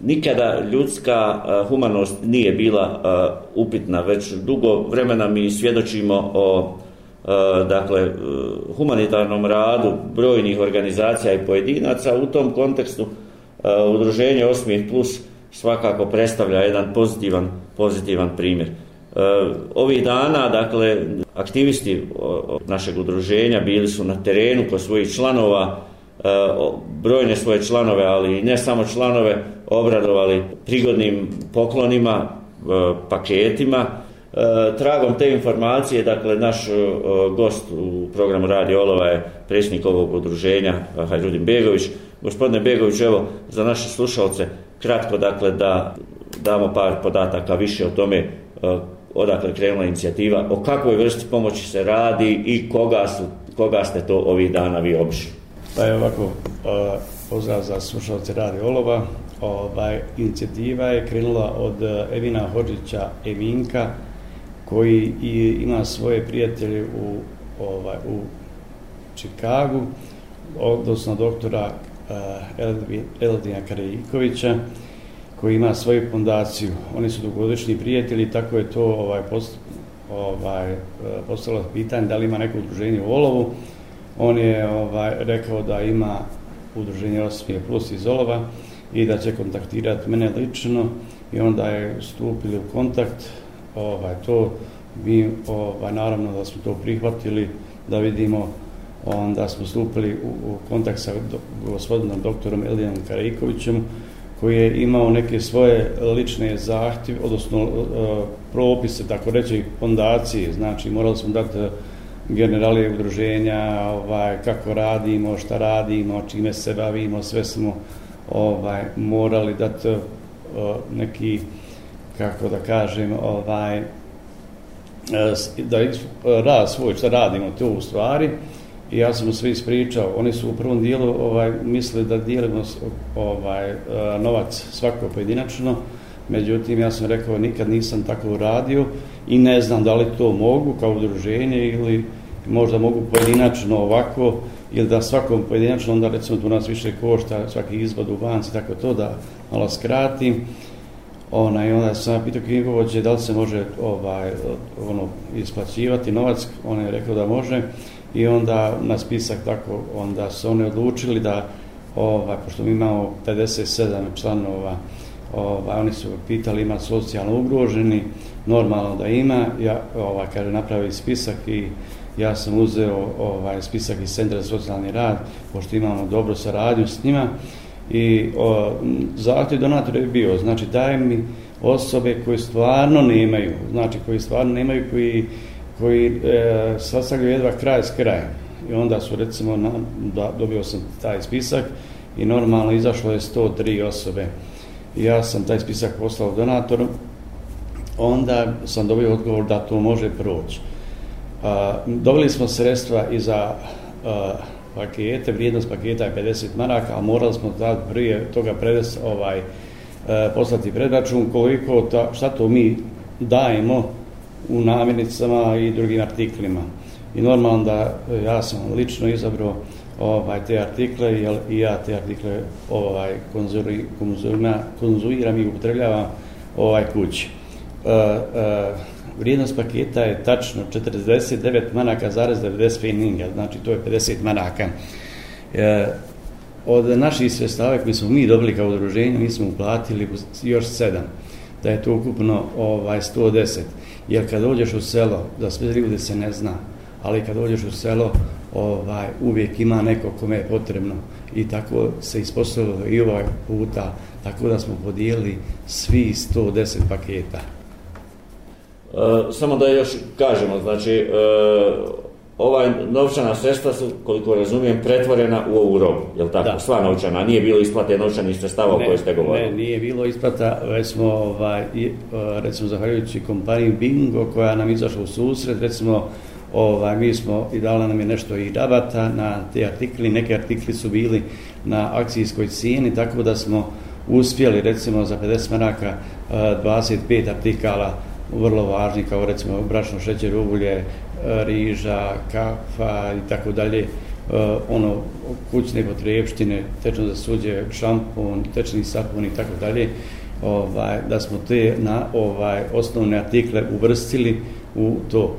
nikada ljudska humanost nije bila upitna, već dugo vremena mi svjedočimo o dakle, e, humanitarnom radu brojnih organizacija i pojedinaca. U tom kontekstu e, udruženje Osmijeh Plus svakako predstavlja jedan pozitivan, pozitivan primjer. E, ovih dana, dakle, aktivisti našeg udruženja bili su na terenu kod svojih članova, brojne svoje članove, ali ne samo članove, obradovali prigodnim poklonima, e, paketima. E, tragom te informacije, dakle, naš e, gost u programu Radio Olova je predsjednik ovog udruženja, Hajrudin Begović. Gospodine Begović, evo, za naše slušalce, kratko, dakle, da damo par podataka više o tome odakle krenula inicijativa, o kakvoj vrsti pomoći se radi i koga, su, koga ste to ovih dana vi obišli. Pa je ovako, pozdrav za slušalce Radi Olova. Ovaj, inicijativa je krenula od e, Evina Hođića Evinka, koji i ima svoje prijatelje u, ovaj, u Čikagu, odnosno doktora e, uh, Eldina Karejikovića, koji ima svoju fondaciju. Oni su dugogodišnji prijatelji, tako je to ovaj, post, ovaj, e, postalo pitanje da li ima neko udruženje u Olovu. On je ovaj, rekao da ima udruženje Osmije Plus iz Olova i da će kontaktirati mene lično i onda je stupili u kontakt. Ovaj, to mi, ovaj, naravno da smo to prihvatili, da vidimo onda smo stupili u, u kontakt sa do, gospodinom doktorom Elijanom Karajkovićem, koji je imao neke svoje lične zahtjeve, odnosno e, propise, tako reći, fondacije, znači morali smo dati e, generali udruženja, ovaj, kako radimo, šta radimo, čime se bavimo, sve smo ovaj, morali dati uh, eh, neki, kako da kažem, ovaj, eh, da eh, rad svoj, šta radimo to u stvari, I ja sam sve ispričao. Oni su u prvom dijelu ovaj, mislili da dijelimo ovaj, novac svako pojedinačno. Međutim, ja sam rekao, nikad nisam tako uradio i ne znam da li to mogu kao udruženje ili možda mogu pojedinačno ovako ili da svakom pojedinačno, onda recimo tu nas više košta svaki izvod u banci, tako to da malo skratim. Ona, I onda sam pitao knjigovođe da li se može ovaj, ono, isplaćivati novac. On je rekao da može i onda na spisak tako onda su oni odlučili da ovaj pošto mi imamo 57 članova ovaj oni su pitali ima socijalno ugroženi normalno da ima ja ovaj kaže napravi spisak i ja sam uzeo ovaj spisak iz centra za socijalni rad pošto imamo dobro saradnju s njima i o, zahtjev donatora je bio znači daj mi osobe koje stvarno nemaju znači koji stvarno nemaju koji koji e, sastavljaju jedva kraj s krajem. I onda su recimo, na, da, dobio sam taj spisak i normalno izašlo je 103 osobe. Ja sam taj spisak poslao donatoru, onda sam dobio odgovor da to može proći. A, dobili smo sredstva i za a, pakete, vrijednost paketa je 50 maraka, a morali smo tad prije toga predes, ovaj, a, poslati predračun koliko ta, šta to mi dajemo u namirnicama i drugim artiklima. I normalno da e, ja sam lično izabrao ovaj te artikle jel, i ja te artikle ovaj konzuri, konzurna, konzumiram i upotrebljavam ovaj kući. E, e, vrijednost paketa je tačno 49 manaka zarez 95 ninga, znači to je 50 manaka. E, od naših sredstava koje smo mi dobili kao udruženje, mi smo uplatili još 7, da je to ukupno ovaj 110. Jer kad dođeš u selo, za sve ljude se ne zna, ali kad dođeš u selo, ovaj, uvijek ima neko kome je potrebno. I tako se ispostavilo i ovaj puta, tako da smo podijelili svi 110 paketa. E, samo da još kažemo, znači, e, ovaj novčana sredstva su, koliko razumijem, pretvorena u ovu robu, je li tako? Da. Sva novčana, nije bilo isplate novčanih sredstava o kojoj ste govorili? Ne, nije bilo isplata, već smo, ovaj, e, recimo, zahvaljujući kompaniji Bingo, koja nam izašla u susret, recimo, ovaj, mi smo i dala nam je nešto i rabata na te artikli, neke artikli su bili na akcijskoj cijeni, tako da smo uspjeli, recimo, za 50 maraka e, 25 artikala vrlo važni, kao recimo brašno, šećer, ugulje, e, riža, kafa i tako dalje, e, ono kućne potrebštine, tečno za suđe, šampon, tečni sapun i tako dalje, ovaj, da smo te na ovaj osnovne artikle uvrstili u to.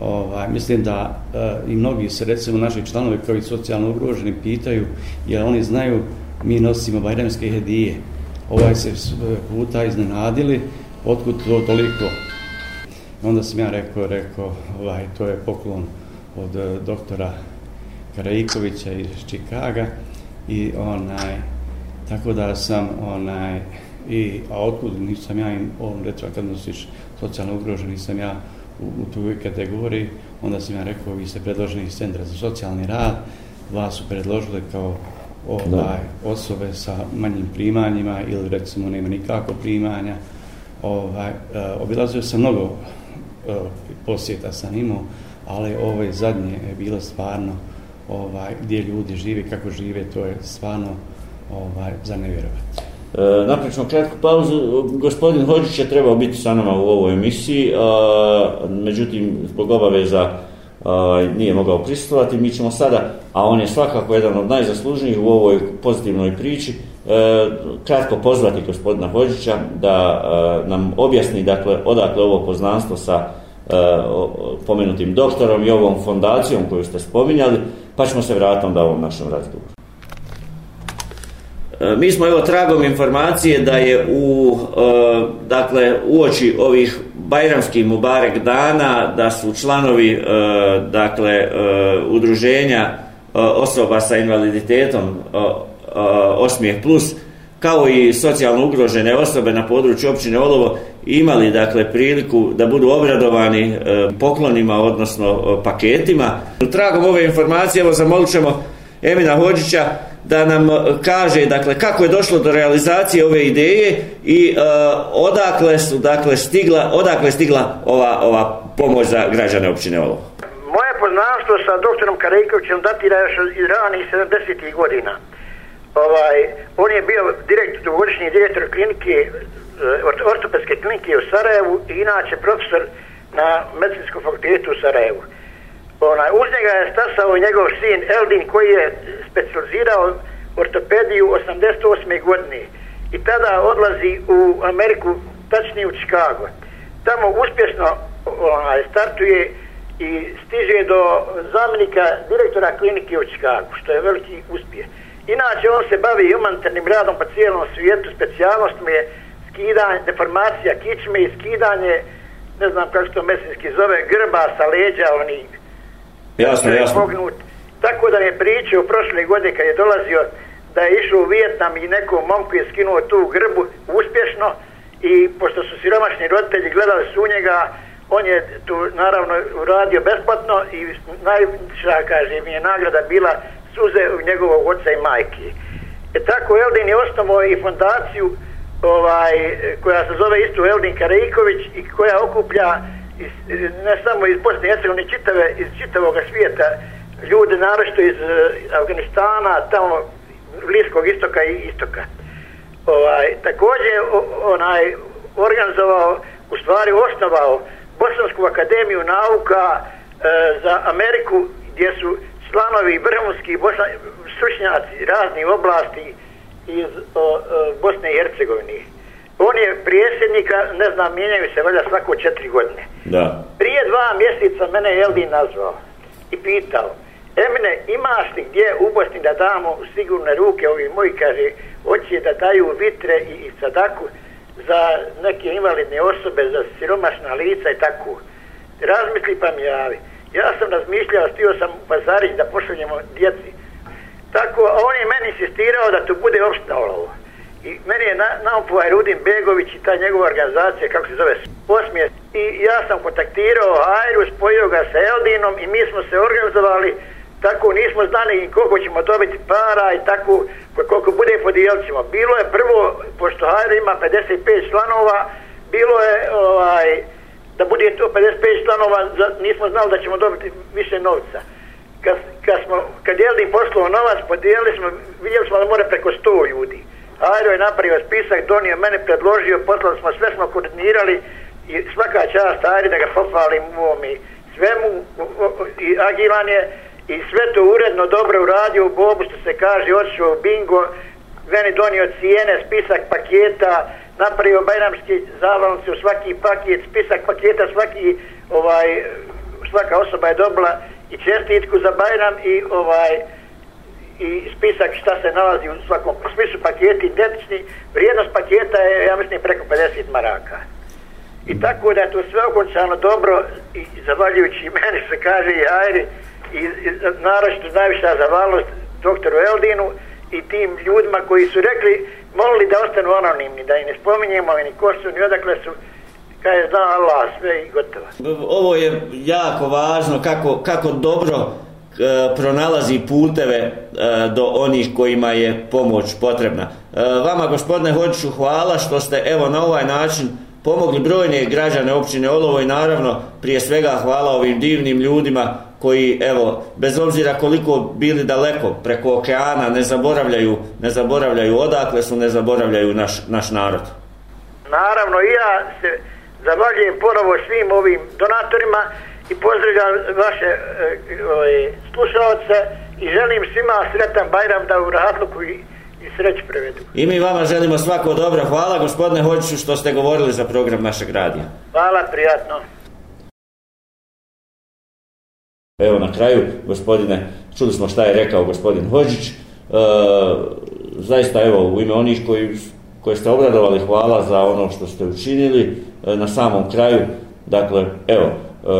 Ovaj, mislim da e, i mnogi se, recimo naši članovi koji i socijalno ugroženi, pitaju jer oni znaju mi nosimo bajramske hedije. Ovaj se e, puta iznenadili, otkud to toliko? Onda sam ja rekao, rekao, ovaj, to je poklon od e, doktora Karajkovića iz Čikaga i onaj, tako da sam onaj, i, a otkud nisam ja im, on recimo kad nosiš socijalno ugrožen, nisam ja u, u tu kategoriji, onda sam ja rekao, vi ste predloženi iz Centra za socijalni rad, vas su predložili kao ovaj, osobe sa manjim primanjima ili recimo nema nikako primanja. Ovaj, uh, obilazio sam mnogo uh, posjeta sam imao, ali ove zadnje je bilo stvarno ovaj, gdje ljudi žive, kako žive, to je stvarno ovaj, za nevjerovati. E, naprično kratku pauzu. Gospodin Hođić je trebao biti sa nama u ovoj emisiji, a, međutim, zbog obaveza a, nije mogao prisustovati. Mi ćemo sada, a on je svakako jedan od najzaslužnijih u ovoj pozitivnoj priči, e, kratko pozvati gospodina Hođića da a, nam objasni dakle, odakle ovo poznanstvo sa e, pomenutim doktorom i ovom fondacijom koju ste spominjali, pa ćemo se vratiti onda ovom našem razgovoru. E, mi smo evo tragom informacije da je u e, dakle uoči ovih bajramskih mubarek dana da su članovi e, dakle udruženja osoba sa invaliditetom Osmijeh Plus kao i socijalno ugrožene osobe na području općine Olovo imali dakle priliku da budu obradovani poklonima odnosno paketima. Tragom ove informacije evo zamolit ćemo Emina Hođića da nam e, kaže dakle kako je došlo do realizacije ove ideje i uh, odakle su dakle stigla odakle stigla ova ova pomoć za građane općine Olovo. Moje poznanstvo sa doktorom Karejkovićem datira još iz ranih 70-ih godina. Ovaj, on je bio direktor, dugogodišnji direktor klinike, e, ortopedske klinike u Sarajevu i inače profesor na medicinskom fakultetu u Sarajevu onaj, uz njega je stasao njegov sin Eldin koji je specializirao ortopediju 88. godine i tada odlazi u Ameriku, tačnije u Chicago. Tamo uspješno onaj, startuje i stiže do zamjenika direktora klinike u Chicago, što je veliki uspjeh. Inače, on se bavi humanitarnim radom po cijelom svijetu, specijalnost mu je skidanje, deformacija kičme i skidanje, ne znam kako se to mesinski zove, grba sa leđa, onih Jasno, jasno. Pognut. Tako da je pričao prošle godine kad je dolazio da je išao u Vijetnam i nekom momku je skinuo tu grbu uspješno i pošto su siromašni roditelji gledali su njega, on je tu naravno uradio besplatno i najviša, kaže, mi je nagrada bila suze u njegovog oca i majke. E tako Eldin je osnovao i fondaciju ovaj, koja se zove isto Eldin Karejković i koja okuplja iz, ne samo iz Bosne i Hercegovine, čitave, iz čitavog svijeta, ljude naročito iz uh, Afganistana, tamo Bliskog istoka i istoka. Ovaj, također onaj organizovao, u stvari osnovao Bosansku akademiju nauka e, za Ameriku gdje su članovi vrhunski stručnjaci raznih oblasti iz o, o, Bosne i Hercegovine on je prijesednika, ne znam, mijenjaju se valjda svako četiri godine. Da. Prije dva mjeseca mene je Eldin nazvao i pitao, Emine, imaš li gdje u Bosni da damo sigurne ruke, ovi moji, kaže, hoće da daju vitre i, i sadaku za neke invalidne osobe, za siromašna lica i tako. Razmisli pa mi javi. Ja sam razmišljao, stio sam u pazarić da pošaljemo djeci. Tako, a on je meni insistirao da to bude opština olovo. I meni je naopovaj Rudin Begović i ta njegova organizacija, kako se zove, osmije. I ja sam kontaktirao Hajru, spojio ga sa Eldinom i mi smo se organizovali tako nismo znali i koliko ćemo dobiti para i tako koliko bude podijelit ćemo. Bilo je prvo, pošto Hajra ima 55 članova, bilo je ovaj, da bude to 55 članova, nismo znali da ćemo dobiti više novca. Kad, kad, smo, kad je Eldin poslao novac, podijelili smo, vidjeli smo da more preko 100 ljudi. Ajro je napravio spisak, donio mene, predložio, poslali smo, sve smo koordinirali i svaka čast Ajri da ga pohvalim u ovom i svemu i agilan je i sve to uredno dobro uradio. U Bobu što se kaže odšao bingo meni donio cijene, spisak paketa napravio bajramski zavalnice u svaki paket, spisak paketa svaki ovaj svaka osoba je dobila i čestitku za Bajram i ovaj i spisak šta se nalazi u svakom spisu paketi identični. Vrijednost paketa je, ja mislim, preko 50 maraka. I tako da je to sve okončano dobro i zavaljujući meni se kaže i Ajri i, i naročito najviša zavalnost doktoru Eldinu i tim ljudima koji su rekli molili da ostanu anonimni, da i ne spominjemo ni ko su, ni odakle su kada je zna Allah sve i gotovo. Ovo je jako važno kako, kako dobro E, pronalazi puteve e, do onih kojima je pomoć potrebna. E, vama gospodine Hođiću hvala što ste evo na ovaj način pomogli brojne građane općine Olovo i naravno prije svega hvala ovim divnim ljudima koji evo bez obzira koliko bili daleko preko okeana ne zaboravljaju ne zaboravljaju odakle su ne zaboravljaju naš naš narod. Naravno i ja se Zahvaljujem ponovo svim ovim donatorima i pozdravljam vaše e, e, slušalce i želim svima sretan Bajram da u Rahatluku i, i sreć prevedu. I mi vama želimo svako dobro. Hvala gospodine Hoćiću što ste govorili za program našeg radija. Hvala, prijatno. Evo na kraju, gospodine, čuli smo šta je rekao gospodin Hođić. E, zaista, evo, u ime onih koji koje ste obradovali, hvala za ono što ste učinili e, na samom kraju. Dakle, evo, e,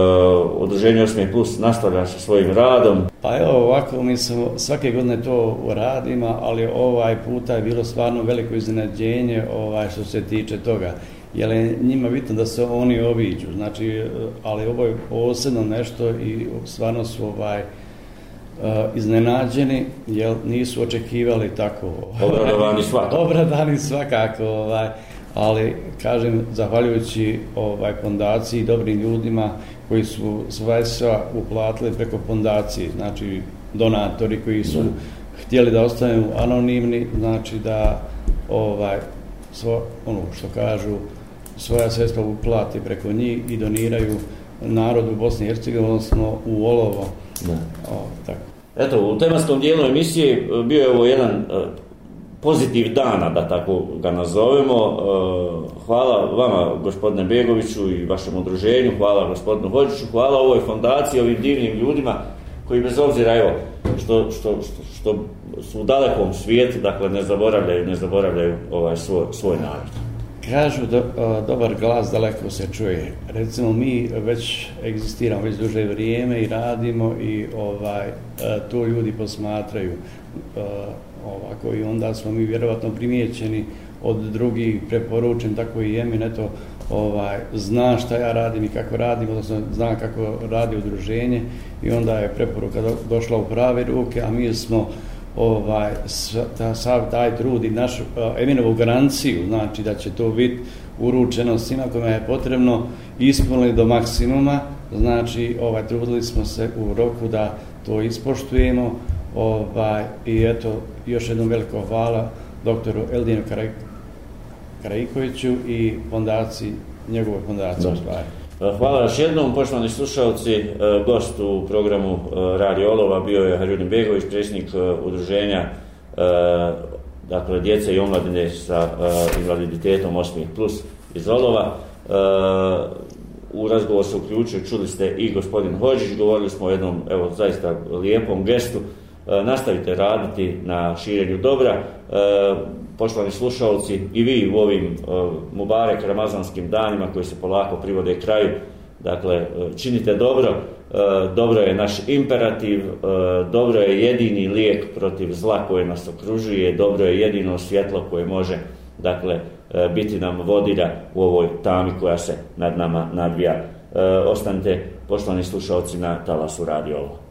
Udruženje 8 plus nastavlja sa svojim radom. Pa evo ovako, mi smo svake godine to radimo, ali ovaj puta je bilo stvarno veliko iznenađenje ovaj, što se tiče toga. Jer je njima bitno da se oni obiđu, znači, e, ali ovo je posebno nešto i stvarno su ovaj, iznenađeni, jer nisu očekivali tako. Obradovani svakako. Obradani svakako, ovaj, ali kažem, zahvaljujući ovaj fondaciji, dobrim ljudima koji su sva uplatili preko fondacije, znači donatori koji su da. htjeli da ostanu anonimni, znači da ovaj svo, ono što kažu svoja sredstva uplati preko njih i doniraju narodu Bosne i Hercegovine, odnosno u Olovo. Da. O, tako. Eto, u tematskom dijelu emisije bio je ovo jedan pozitiv dana, da tako ga nazovemo. E, hvala vama, gospodine Begoviću i vašem udruženju, hvala gospodinu Hođiću, hvala ovoj fondaciji, ovim divnim ljudima koji bez obzira, evo, što, što, što, što su u dalekom svijetu, dakle, ne zaboravljaju, ne zaboravljaju ovaj svoj, svoj narod. Kažu do, e, dobar glas daleko se čuje. Recimo mi već egzistiramo već duže vrijeme i radimo i ovaj e, to ljudi posmatraju ovako i onda smo mi vjerovatno primijećeni od drugih preporučen tako i Emin eto ovaj zna šta ja radim i kako radim odnosno zna kako radi udruženje i onda je preporuka do, došla u prave ruke a mi smo ovaj ta sav taj trud i našu Eminovu garanciju znači da će to biti uručeno svima kome je potrebno ispunili do maksimuma znači ovaj trudili smo se u roku da to ispoštujemo ovaj i eto još jednom veliko hvala doktoru Eldinu Karajkoviću i fondaciji njegove fondacije stvari. Hvala još jednom, poštovani slušalci, e, gost u programu e, Radio Olova bio je Harjudin Begović, predsjednik e, udruženja dakle, djece i omladine sa invaliditetom 8 plus iz Olova. U razgovor se uključio, čuli ste i gospodin Hođić, govorili smo o jednom, evo, zaista lijepom gestu. E, nastavite raditi na širenju dobra e, poštovani slušalci, i vi u ovim e, Mubarek Ramazanskim danima koji se polako privode kraju, dakle, činite dobro, dobro je naš imperativ, dobro je jedini lijek protiv zla koje nas okružuje, dobro je jedino svjetlo koje može, dakle, biti nam vodilja u ovoj tami koja se nad nama nadvija. Ostanite, poštovani slušalci, na talasu radio ovo.